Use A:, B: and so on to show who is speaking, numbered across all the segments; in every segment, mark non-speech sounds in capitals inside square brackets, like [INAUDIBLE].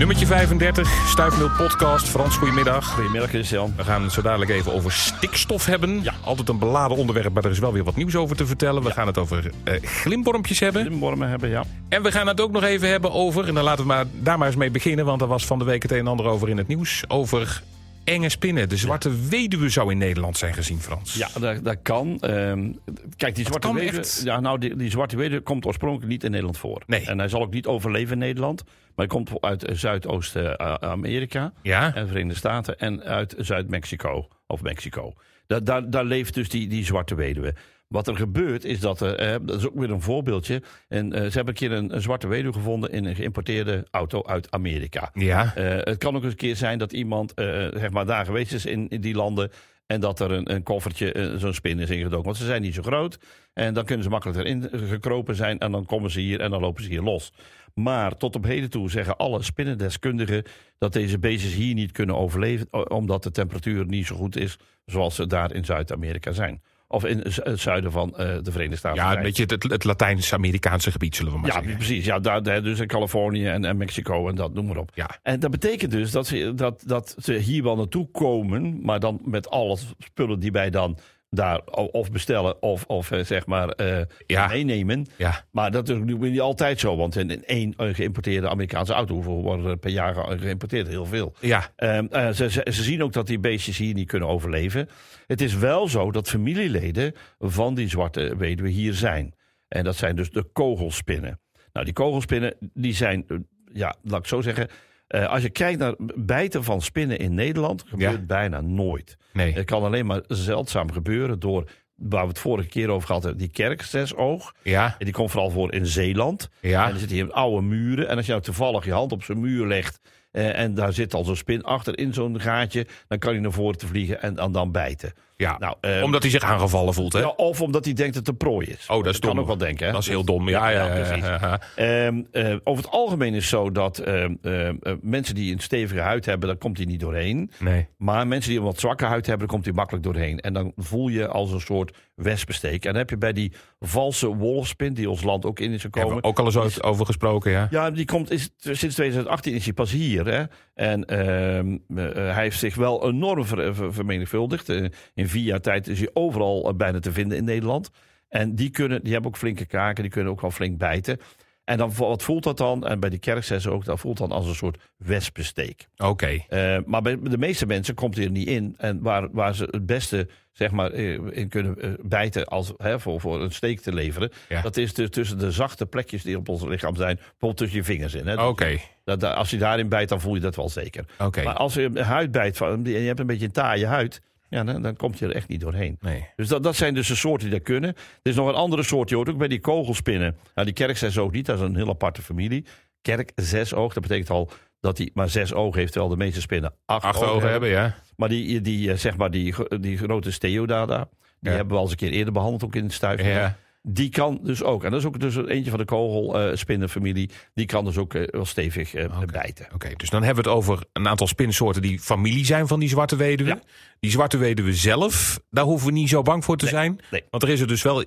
A: Nummertje 35, Stuifmeel Podcast. Frans, goedemiddag.
B: Goedemiddag Christian.
A: We gaan het zo dadelijk even over stikstof hebben.
B: Ja.
A: Altijd een beladen onderwerp, maar er is wel weer wat nieuws over te vertellen. We gaan het over glimwormpjes hebben.
B: Limwormen hebben, ja.
A: En we gaan het ook nog even hebben over, en dan laten we maar, daar maar eens mee beginnen... want er was van de week het een en ander over in het nieuws... over enge spinnen. De zwarte weduwe zou in Nederland zijn gezien, Frans.
B: Ja, dat, dat kan. Ehm, kijk, die zwarte weduwe,
A: echt.
B: ja, nou, die, die zwarte weduwe komt oorspronkelijk niet in Nederland voor.
A: Nee.
B: En hij zal ook niet overleven in Nederland. Maar hij komt uit eh, Zuidoost-Amerika
A: Ja?
B: en Verenigde Staten en uit Zuid-Mexico. Of Mexico. Da daar, daar leeft dus die, die zwarte weduwe. Wat er gebeurt is dat er, eh, dat is ook weer een voorbeeldje. En eh, ze hebben een keer een, een zwarte weduwe gevonden in een geïmporteerde auto uit Amerika.
A: Ja.
B: Eh, het kan ook eens een keer zijn dat iemand zeg maar daar geweest is in, in die landen. En dat er een, een koffertje, zo'n spin is ingedoken. Want ze zijn niet zo groot. En dan kunnen ze makkelijk erin gekropen zijn. En dan komen ze hier en dan lopen ze hier los. Maar tot op heden toe zeggen alle spinnendeskundigen dat deze beestjes hier niet kunnen overleven. Omdat de temperatuur niet zo goed is zoals ze daar in Zuid-Amerika zijn. Of in het zuiden van eh, de Verenigde Staten.
A: Ja, een beetje het, het Latijns-Amerikaanse gebied, zullen we maar
B: Ja,
A: zeggen.
B: precies. Ja, daar, dus in Californië en, en Mexico en dat, noem maar op.
A: Ja.
B: En dat betekent dus dat ze, dat, dat ze hier wel naartoe komen, maar dan met alle spullen die wij dan daar of bestellen of, of eh, zeg maar eh,
A: Ja.
B: meenemen.
A: Ja.
B: Maar dat is natuurlijk niet altijd zo, want in in één eh, geïmporteerde Amerikaanse auto, hoeveel worden er per jaar ge- geïmporteerd? Heel veel.
A: Ja.
B: Ehm, eh, ze, ze, ze zien ook dat die beestjes hier niet kunnen overleven. Het is wel zo dat familieleden van die zwarte weduwe hier zijn. En dat zijn dus de kogelspinnen. Nou, die kogelspinnen, die zijn, ja, laat ik zo zeggen. Eh, als je kijkt naar bijten van spinnen in Nederland, gebeurt
A: Ja.
B: bijna nooit.
A: Nee.
B: Het kan alleen maar zeldzaam gebeuren door, waar we het vorige keer over gehad hebben, die kerkzesoog.
A: Ja.
B: En die komt vooral voor in Zeeland.
A: Ja.
B: En er zitten hier oude muren. En als je nou toevallig je hand op zo'n muur legt. eh, en daar zit al zo'n spin achter in zo'n gaatje. dan kan hij naar voren te vliegen en, en dan bijten.
A: Ja.
B: Nou, eh,
A: Omdat hij zich aangevallen voelt, hè?
B: ja, of omdat hij denkt dat het een prooi is.
A: Oh, dat is dom.
B: kan ook wel denken. Hè?
A: Dat is heel dom. Ja, ja, ja.
B: precies.
A: ja, ja.
B: Ehm, eh, over het algemeen is het zo dat ehm, ehm, eh, mensen die een stevige huid hebben, daar komt hij niet doorheen.
A: Nee.
B: Maar mensen die een wat zwakke huid hebben, daar komt hij makkelijk doorheen. En dan voel je als een soort wespensteek. En dan heb je bij die valse wolfspin, die ons land ook in is
A: Hebben
B: gekomen.
A: we ook al eens over- over gesproken, ja?
B: Ja, die komt is, sinds 2018 is hij pas hier. Hè? En ehm, eh, hij heeft zich wel enorm ver, ver- vermenigvuldigd. In vier jaar tijd is hij overal eh, bijna te vinden in Nederland. En die, kunnen, die hebben ook flinke kaken, die kunnen ook wel flink bijten. En dan, wat voelt dat dan? En bij die kerkzessen ook, dat voelt dan als een soort wespensteek.
A: Oké.
B: Eh, maar bij de meeste mensen komt hij er niet in. En waar, waar ze het beste zeg maar, eh, in kunnen bijten als, hè, voor, voor een steek te leveren.
A: Ja.
B: Dat is dus tussen de zachte plekjes die op ons lichaam zijn. Bijvoorbeeld tussen je vingers in.
A: Oké.
B: Als je daarin bijt, dan voel je dat wel zeker.
A: Oké.
B: Maar als je een huid bijt van, en je hebt een beetje een taaie huid. Ja, dan, dan komt je er echt niet doorheen.
A: Nee.
B: Dus dat, dat zijn dus de soorten die dat kunnen. Er is nog een andere soort, je hoort ook bij die kogelspinnen. Nou, die kerkzesoog niet, dat is een heel aparte familie. Kerkzesoog, dat betekent al dat hij maar zes ogen heeft, terwijl de meeste spinnen acht,
A: Acht ogen hebben, ja?
B: Maar die, die, eh, zeg maar die, die grote steodada, die
A: Ja.
B: hebben we al eens een keer eerder behandeld, ook in het stuif.
A: Ja.
B: Die kan dus ook, en dat is ook dus eentje van de kogelspinnenfamilie, die kan dus ook eh, wel stevig eh, bijten.
A: Oké, dus dan hebben we het over een aantal spinsoorten die familie zijn van die zwarte weduwe.
B: Ja.
A: Die zwarte weduwe zelf, daar hoeven we niet zo bang voor te zijn.
B: nee.
A: Want er is er dus wel.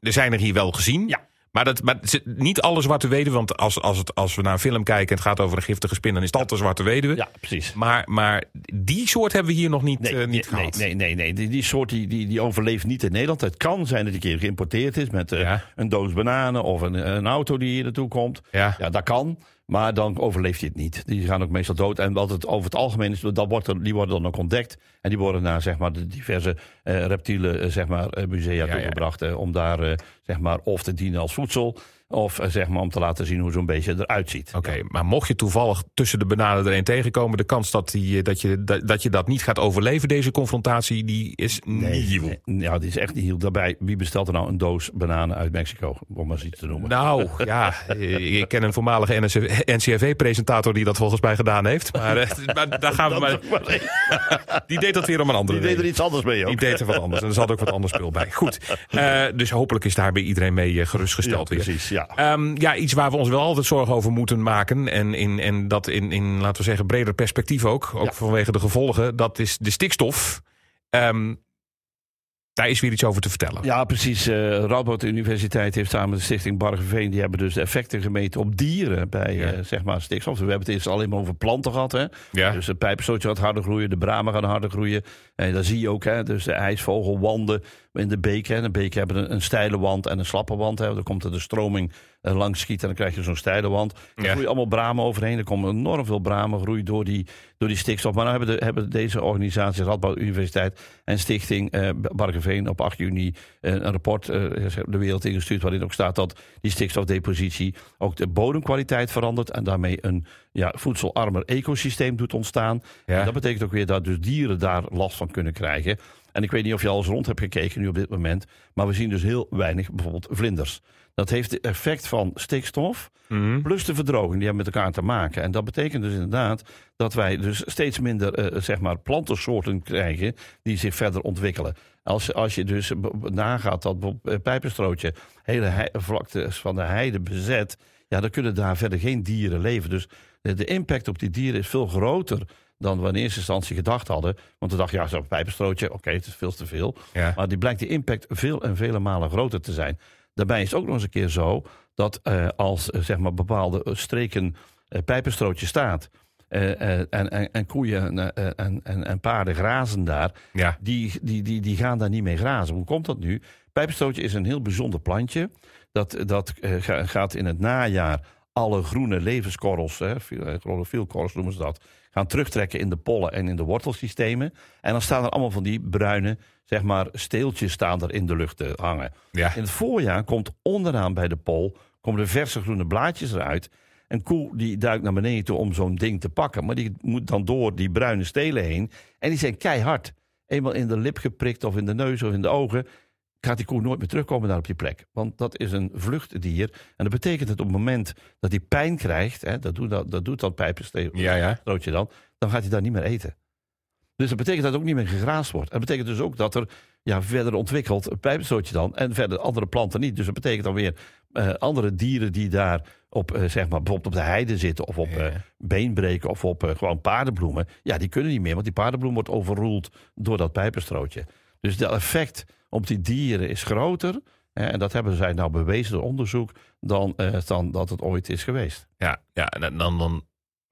A: Er zijn er hier wel gezien.
B: Ja.
A: Maar, dat, maar niet alle zwarte weduwe. Want als, als, het, als we naar een film kijken en het gaat over een giftige spin, dan is dat de zwarte weduwe.
B: Ja, precies.
A: Maar, maar die soort hebben we hier nog niet,
B: Nee,
A: eh, niet
B: nee,
A: gehad.
B: nee, nee, nee. Die, die soort die, die, die overleeft niet in Nederland. Het kan zijn dat die een keer geïmporteerd is met eh,
A: Ja.
B: een doos bananen of een, een auto die hier naartoe komt.
A: Ja.
B: Ja, dat kan. Maar dan overleeft hij het niet. Die gaan ook meestal dood. En wat het over het algemeen is, dat wordt er, die worden dan ook ontdekt. En die worden naar zeg maar, de diverse eh, reptielen eh, zeg maar, eh, musea
A: ja.
B: toegebracht. om daar zeg maar, of te dienen als voedsel. Of eh, zeg maar, om te laten zien hoe zo'n beestje eruit ziet.
A: Oké, maar mocht je toevallig tussen de bananen er een tegenkomen, de kans dat, die, eh, dat, je, dat, dat je dat niet gaat overleven, deze confrontatie, die is nieuw.
B: Nee, ja, die is echt niet heel daarbij. Wie bestelt er nou een doos bananen uit Mexico? Om maar eens iets te noemen.
A: Nou, [LAUGHS] ja, eh, ik ken een voormalige NCRV-presentator die dat volgens mij gedaan heeft. Maar, eh, maar daar gaan we [LAUGHS] maar. [LAUGHS] Die deed dat weer om een andere
B: Die deed er
A: reden.
B: iets anders mee ook.
A: Die deed er wat anders. En er zat ook wat anders spul bij. Goed. Eh, dus hopelijk is daar bij iedereen mee gerustgesteld
B: Ja,
A: weer.
B: Ja.
A: Ehm, ja, iets waar we ons wel altijd zorgen over moeten maken. En, in, en dat in, in, laten we zeggen, breder perspectief ook. Ook
B: Ja.
A: vanwege de gevolgen. Dat is de stikstof. Ehm, Daar is weer iets over te vertellen.
B: Ja, precies. Uh, Radboud Universiteit heeft samen met de Stichting Bargeveen... die hebben dus de effecten gemeten op dieren bij
A: Ja.
B: eh, zeg maar stikstof. We hebben het eerst alleen maar over planten gehad. Hè?
A: Ja.
B: Dus het pijpenstootje gaat harder groeien, de bramen gaan harder groeien. En dat zie je ook, hè? dus de ijsvogelwanden in de beken. hè. De beken hebben een, een steile wand en een slappe wand. Hè? Dan komt er de stroming eh, langs schieten en dan krijg je zo'n steile wand. Er
A: Ja.
B: groeien allemaal bramen overheen. Er komen enorm veel bramen groei door die, door die stikstof. Maar nou hebben, de, hebben deze organisaties, Radboud Universiteit en Stichting eh Bargeveen op 8 juni eh, een rapport eh, de wereld ingestuurd waarin ook staat dat die stikstofdepositie ook de bodemkwaliteit verandert en daarmee een ja, voedselarmer ecosysteem doet ontstaan.
A: Ja.
B: En dat betekent ook weer dat dus dieren daar last van kunnen krijgen. En ik weet niet of je al eens rond hebt gekeken nu op dit moment, maar we zien dus heel weinig bijvoorbeeld vlinders. Dat heeft het effect van stikstof
A: Mhm.
B: plus de verdroging, die hebben met elkaar te maken. En dat betekent dus inderdaad dat wij dus steeds minder eh, zeg maar plantensoorten krijgen die zich verder ontwikkelen. Als, als je dus nagaat dat eh, pijpenstrootje hele hei- vlaktes van de heide bezet, ja, dan kunnen daar verder geen dieren leven. Dus de, de impact op die dieren is veel groter dan we in eerste instantie gedacht hadden. Want we dachten, ja, zo'n pijpenstrootje, oké, het is veel te veel.
A: Ja.
B: Maar die blijkt de impact veel en vele malen groter te zijn. Daarbij is het ook nog eens een keer zo dat eh, als eh, zeg maar bepaalde eh, streken pijpenstrootje staat. en, en, en koeien eh, en, en, en paarden grazen daar.
A: Ja.
B: Die, die, die, die gaan daar niet mee grazen. Hoe komt dat nu? Pijpenstrootje is een heel bijzonder plantje. Dat, dat ga- gaat in het najaar alle groene levenskorrels, hè, noemen ze dat, gaan terugtrekken in de pollen en in de wortelsystemen. En dan staan er allemaal van die bruine, zeg maar, steeltjes staan er in de lucht te hangen.
A: Ja.
B: In het voorjaar komt onderaan bij de pol, komen de verse groene blaadjes eruit. Een koe die duikt naar beneden toe om zo'n ding te pakken. Maar die moet dan door die bruine stelen heen. En die zijn keihard. Eenmaal in de lip geprikt of in de neus of in de ogen... gaat die koe nooit meer terugkomen daar op die plek. Want dat is een vluchtdier. En dat betekent dat op het moment dat hij pijn krijgt... Hè, dat, doet dat, dat doet
A: Ja, ja.
B: dan... dan gaat hij daar niet meer eten. Dus dat betekent dat het ook niet meer gegraasd wordt. Dat betekent dus ook dat er ja, verder ontwikkelt een pijpenstootje dan... en verder andere planten niet. Dus dat betekent dan weer eh, andere dieren die daar op, eh, zeg maar, bijvoorbeeld op de heide zitten... of op
A: Ja.
B: eh, beenbreken of op gewoon paardenbloemen. Ja, die kunnen niet meer, want die paardenbloem wordt overroeld door dat pijpenstrootje. Dus dat effect op die dieren is groter... en dat hebben zij nou bewezen door onderzoek... dan, eh, dan dat het ooit is geweest.
A: Ja, ja en dan, dan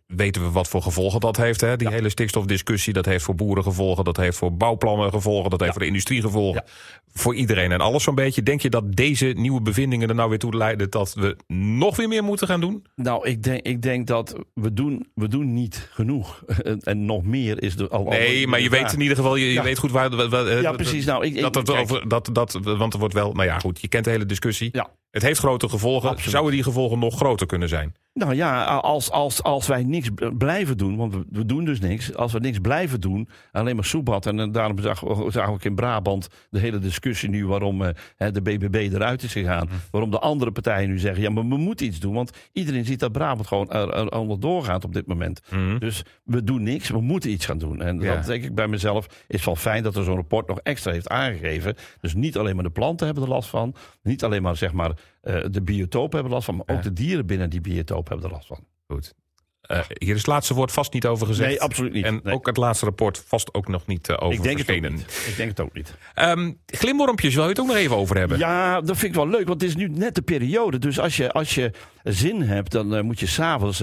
A: weten we wat voor gevolgen dat heeft. Hè? Die
B: Ja.
A: hele stikstofdiscussie, dat heeft voor boeren gevolgen, dat heeft voor bouwplannen gevolgen, dat heeft voor de industrie gevolgen. Voor iedereen en alles zo'n beetje. Denk je dat deze nieuwe bevindingen er nou weer toe leiden dat we nog weer meer moeten gaan doen?
B: Nou, ik denk, ik denk dat we doen, we doen niet genoeg. [LAUGHS] En, en nog meer is er al.
A: Nee,
B: al-
A: maar je
B: vraag.
A: weet in ieder geval, je, weet goed waar. waar- waar-
B: Ja, precies. Nou, ik, ik,
A: Dat
B: kijk,
A: over, dat, dat, want er wordt wel, nou ja, goed, je kent de hele discussie.
B: Ja.
A: Het heeft grote gevolgen.
B: Absoluut.
A: Zouden die gevolgen nog groter kunnen zijn?
B: Nou ja, als, als, als wij niks blijven doen, want we, doen dus niks. Als we niks blijven doen, alleen maar soebat. En daarom zagen we ook in Brabant de hele discussie nu waarom eh, hè, de BBB eruit is gegaan.
A: Mhm.
B: Waarom de andere partijen nu zeggen, ja, maar we moeten iets doen. Want iedereen ziet dat Brabant gewoon er, er onder doorgaat op dit moment. Dus we doen niks, we moeten iets gaan doen. En
A: Ja.
B: dat denk ik bij mezelf is wel fijn dat er zo'n rapport nog extra heeft aangegeven. Dus niet alleen maar de planten hebben er last van. Niet alleen maar zeg maar eh, de biotopen hebben last van. Maar ook de dieren binnen die biotoop hebben er last van.
A: Goed. Eh, hier is het laatste woord vast niet over gezegd.
B: Nee, absoluut niet.
A: En
B: Nee.
A: ook het laatste rapport vast ook nog niet eh, over
B: Ik denk het ook niet. Ik denk het ook niet.
A: Ehm, glimwormpjes, wil je het ook nog even over hebben?
B: Ja, dat vind ik wel leuk, want het is nu net de periode. Dus als je, als je zin hebt, dan moet je s'avonds,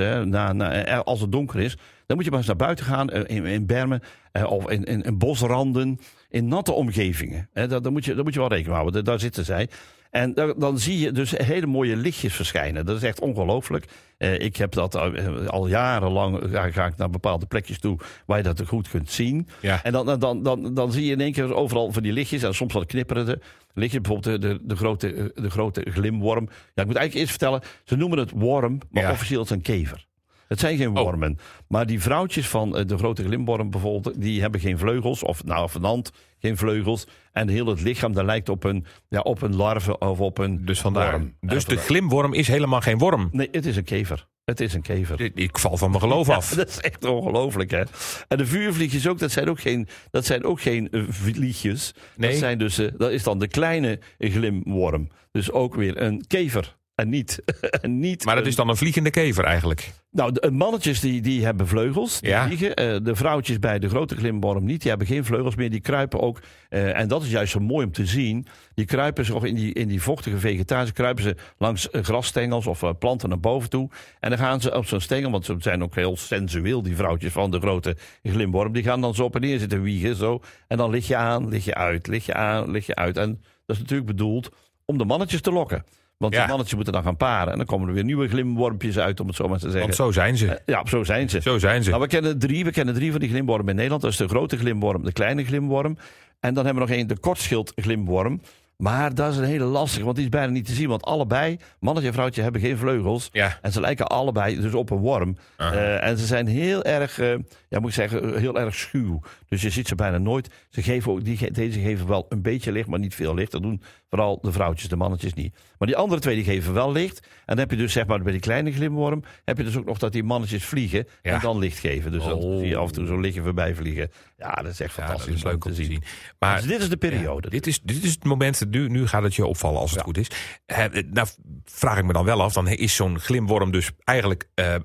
B: als het donker is, dan moet je maar eens naar buiten gaan, in, in bermen of in, in, in bosranden, in natte omgevingen. Eh, daar, daar, moet je, daar moet je wel rekening houden, daar, daar zitten zij. En dan, dan zie je dus hele mooie lichtjes verschijnen. Dat is echt ongelooflijk. Eh, ik heb dat al, eh, al jarenlang, ga, ga ik naar bepaalde plekjes toe waar je dat goed kunt zien.
A: Ja.
B: En dan, dan, dan, dan, zie je in één keer overal van die lichtjes. En soms wat knipperende lichtjes. Bijvoorbeeld de, de, de, grote, eh, de grote glimworm. Ja, ik moet eigenlijk eerst vertellen. Ze noemen het worm, maar
A: Ja.
B: officieel is het een kever. Het zijn geen
A: Oh.
B: wormen. Maar die vrouwtjes van eh, de grote glimworm bijvoorbeeld... die hebben geen vleugels. Of nou, vanand geen vleugels. En heel het lichaam, dat lijkt op een, ja, op een larve of op een
A: Dus vandaar.
B: worm.
A: Dus de glimworm is helemaal geen worm.
B: Nee, het is een kever. Het is een kever.
A: Ik- val van mijn geloof [LAUGHS] af.
B: Ja, dat is echt ongelooflijk, hè? En de vuurvliegjes ook, dat zijn ook geen, dat zijn ook geen eh, vliegjes.
A: Nee.
B: Dat, zijn dus, eh, dat is dan de kleine glimworm. Dus ook weer een kever. en niet. [LAUGHS] en niet
A: Maar dat
B: een-
A: is dan een vliegende kever eigenlijk.
B: Nou, de mannetjes die, die hebben vleugels, die
A: Ja.
B: vliegen. Eh, de vrouwtjes bij de grote glimworm niet, die hebben geen vleugels meer. Die kruipen ook, eh, en dat is juist zo mooi om te zien. Die kruipen zich of in die, in die vochtige vegetatie, kruipen ze langs eh, grasstengels of eh, planten naar boven toe. En dan gaan ze op zo'n stengel, want ze zijn ook heel sensueel, die vrouwtjes van de grote glimworm. Die gaan dan zo op en neer zitten wiegen, zo. En dan lig je aan, lig je uit, lig je aan, lig je uit. En dat is natuurlijk bedoeld om de mannetjes te lokken. Want
A: Ja.
B: die mannetjes moeten dan gaan paren. En dan komen er weer nieuwe glimwormpjes uit, om het zo maar te zeggen.
A: Want zo zijn ze.
B: Ja, zo zijn ze.
A: Zo zijn ze.
B: Nou, we kennen drie. We kennen drie van die glimwormen in Nederland. Dat is de grote glimworm, de kleine glimworm. En dan hebben we nog één, de kortschild glimworm. Maar dat is een hele lastige, want die is bijna niet te zien. Want allebei, mannetje en vrouwtje, hebben geen vleugels.
A: Ja.
B: En ze lijken allebei dus op een worm. Eh, en ze zijn heel erg, eh, ja, moet ik zeggen, heel erg schuw. Dus je ziet ze bijna nooit. Ze geven ook, die, deze geven wel een beetje licht, maar niet veel licht. Dat doen vooral de vrouwtjes, de mannetjes niet. Maar die andere twee die geven wel licht. En dan heb je dus zeg maar bij die kleine glimworm, heb je dus ook nog dat die mannetjes vliegen
A: Ja.
B: en dan licht geven. Dus dan
A: Oh.
B: zie je af en toe zo'n lichtje voorbij vliegen. Ja, dat is echt
A: Ja, dat
B: fantastisch
A: is leuk om te zien.
B: Maar
A: Maar
B: dus dit is de periode.
A: dit, is, dit is het moment, nu, nu gaat het je opvallen als het
B: Ja.
A: goed is. Eh, nou vraag ik me dan wel af, dan is zo'n glimworm dus eigenlijk eh,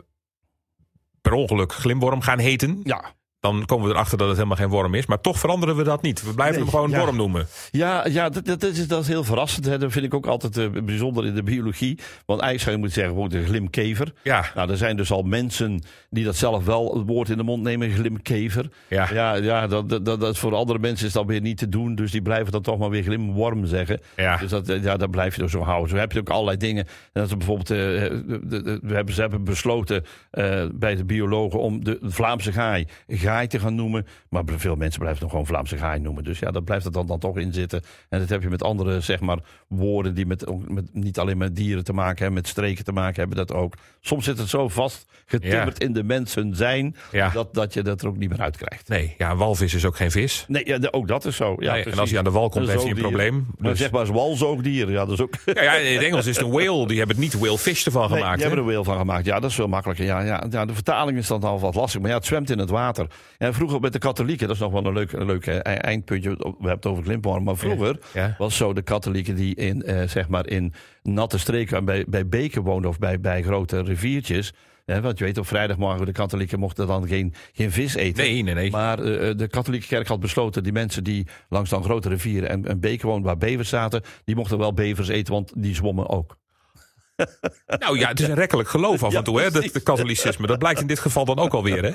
A: per ongeluk glimworm gaan heten.
B: ja,
A: Dan komen we erachter dat het helemaal geen worm is. Maar toch veranderen we dat niet. We blijven
B: Nee,
A: hem gewoon
B: ja.
A: worm noemen.
B: Ja, ja dat, dat, is, dat is heel verrassend. Hè. Dat vind ik ook altijd eh, bijzonder in de biologie. Want eigenlijk zou je moeten zeggen, gewoon de glimkever.
A: Ja,
B: Nou, er zijn dus al mensen die dat zelf wel het woord in de mond nemen, glimkever.
A: ja.
B: Ja, ja dat, dat, dat, dat voor andere mensen is dat weer niet te doen. Dus die blijven dan toch maar weer glimworm zeggen.
A: ja.
B: Dus dat, eh, ja, dat blijf je er zo houden. Zo heb je ook allerlei dingen. En dat is bijvoorbeeld, eh, de, de, de- we hebben, ze hebben besloten bij de biologen om de Vlaamse gaai gaai te gaan noemen. Maar veel mensen blijven het gewoon Vlaamse gaai noemen. Dus ja, dat blijft er dan, dan toch in zitten. En dat heb je met andere, zeg maar, woorden die met, met niet alleen met dieren te maken hebben, met streken te maken hebben, dat ook. Soms zit het zo vast getimmerd in de mensen zijn,
A: Ja.
B: dat, dat je dat er ook niet meer uitkrijgt.
A: Nee, ja, walvis is ook geen vis.
B: Nee, ja, ook dat is zo. Ja,
A: Nee, en als hij aan de wal komt, heeft hij een probleem.
B: Maar
A: Dus-
B: zeg maar als walzoogdier, ja, dat is ook...
A: ja, ja, in het Engels is het een whale. Die hebben het niet whale fish ervan
B: Nee,
A: gemaakt.
B: die hebben er wel van gemaakt. Ja, dat is veel makkelijker. Ja, ja, ja, de vertaling is dan al wat lastig. Maar ja, het zwemt in het water. En vroeger met de katholieken, dat is nog wel een leuk, een leuk eh, eindpuntje. We hebben het over Glimworm. Maar vroeger
A: Ja.
B: was zo de katholieken die in, eh, zeg maar in natte streken bij, bij beken woonden of bij, bij grote riviertjes. Hè, want je weet, op vrijdagmorgen de katholieken mochten dan geen, geen vis eten.
A: Nee, nee, nee.
B: Maar eh, de katholieke kerk had besloten, die mensen die langs dan grote rivieren en, en beken woonden waar bevers zaten, die mochten wel bevers eten, want die zwommen ook. [LAUGHS]
A: Nou ja, het is een rekkelijk geloof af en toe, hè, het katholicisme. Dat blijkt in dit geval dan ook alweer. Hè.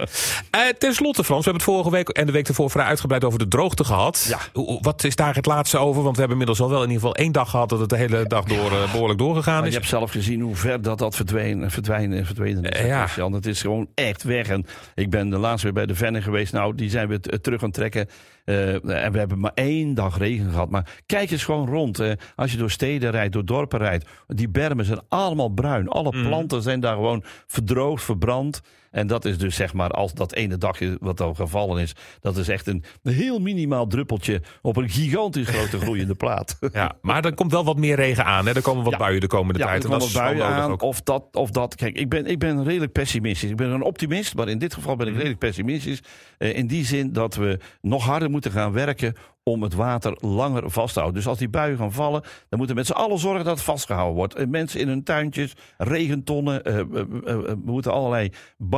A: Eh, ten slotte, Frans, we hebben het vorige week en de week ervoor vrij uitgebreid over de droogte gehad.
B: Ja.
A: Wat is daar het laatste over? Want we hebben inmiddels al wel in ieder geval één dag gehad dat het de hele dag door eh, behoorlijk doorgegaan
B: Maar
A: is.
B: je hebt zelf gezien hoe ver dat dat verdween, en verdwijnen en verdwenen is.
A: Eh, ja.
B: Het is gewoon echt weg. En ik ben de laatste weer bij de Venne geweest. Nou, die zijn we terug aan het trekken. En we hebben maar één dag regen gehad. Maar kijk eens gewoon rond. als je door steden rijdt, door dorpen rijdt. Die bermen zijn allemaal bruin. Alle
A: Mhm.
B: planten zijn daar gewoon verdroogd, verbrand. En dat is dus zeg maar, als dat ene dagje wat al gevallen is. Dat is echt een heel minimaal druppeltje op een gigantisch grote groeiende [LAUGHS] plaat.
A: Ja, maar er komt wel wat meer regen aan. Hè. Er komen wat
B: Ja.
A: buien de komende
B: Ja,
A: tijd.
B: er
A: En dat is
B: buien
A: nodig
B: aan.
A: ook.
B: Of dat, of dat. Kijk, ik ben, ik ben redelijk pessimistisch. Ik ben een optimist, maar in dit geval ben ik
A: Mhm.
B: redelijk pessimistisch. Eh, in die zin dat we nog harder moeten gaan werken om het water langer vast te houden. Dus als die buien gaan vallen, dan moeten we met z'n allen zorgen dat het vastgehouden wordt. Eh, mensen in hun tuintjes, regentonnen. eh, we moeten allerlei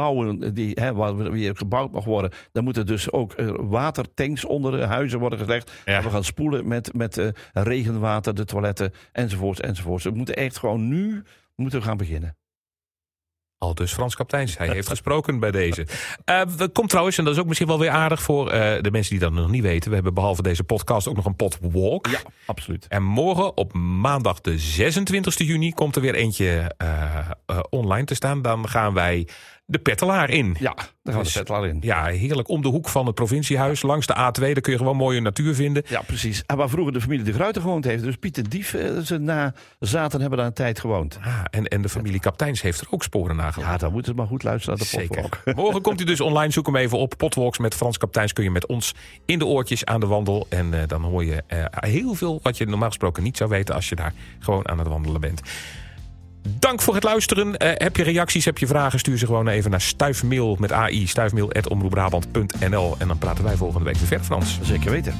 B: bouwen die, hè, waar weer gebouwd mag worden. Dan moeten dus ook eh, watertanks onder de huizen worden gelegd.
A: Ja.
B: En we gaan spoelen met, met eh, regenwater, de toiletten, enzovoorts, enzovoorts. We moeten echt gewoon nu moeten we gaan beginnen.
A: Al dus Frans Kapteins. Hij heeft [LAUGHS] gesproken bij deze. Eh, we komt trouwens, en dat is ook misschien wel weer aardig voor de mensen die dat nog niet weten. We hebben behalve deze podcast ook nog een potwalk.
B: Ja, absoluut.
A: En morgen op maandag de 26 juni komt er weer eentje online te staan. Dan gaan wij de Pettelaar in.
B: Ja, daar gaan we
A: Dus-
B: de vetlaar in.
A: Ja, heerlijk om de hoek van het provinciehuis. Langs de A2, daar kun je gewoon mooie natuur vinden.
B: Ja, precies. En waar vroeger de familie De Gruiter gewoond heeft. Dus Piet en Dief, eh, ze na zaten hebben daar een tijd gewoond.
A: Ah, en, en de familie Kapteins heeft er ook sporen nagelaten.
B: Ja, dan moeten ze maar goed luisteren naar de
A: Zeker.
B: potwalk. [LAUGHS]
A: Morgen komt hij dus online. Zoek hem even op. Potwalks met Frans Kapteins kun je met ons in de oortjes aan de wandel. En eh, dan hoor je eh, heel veel wat je normaal gesproken niet zou weten als je daar gewoon aan het wandelen bent. Dank voor het luisteren. Eh, heb je reacties, heb je vragen, stuur ze gewoon even naar stuifmail met AI. Stuifmail.omroepbrabant.nl En dan praten wij volgende week weer verder, Frans.
B: Zeker weten.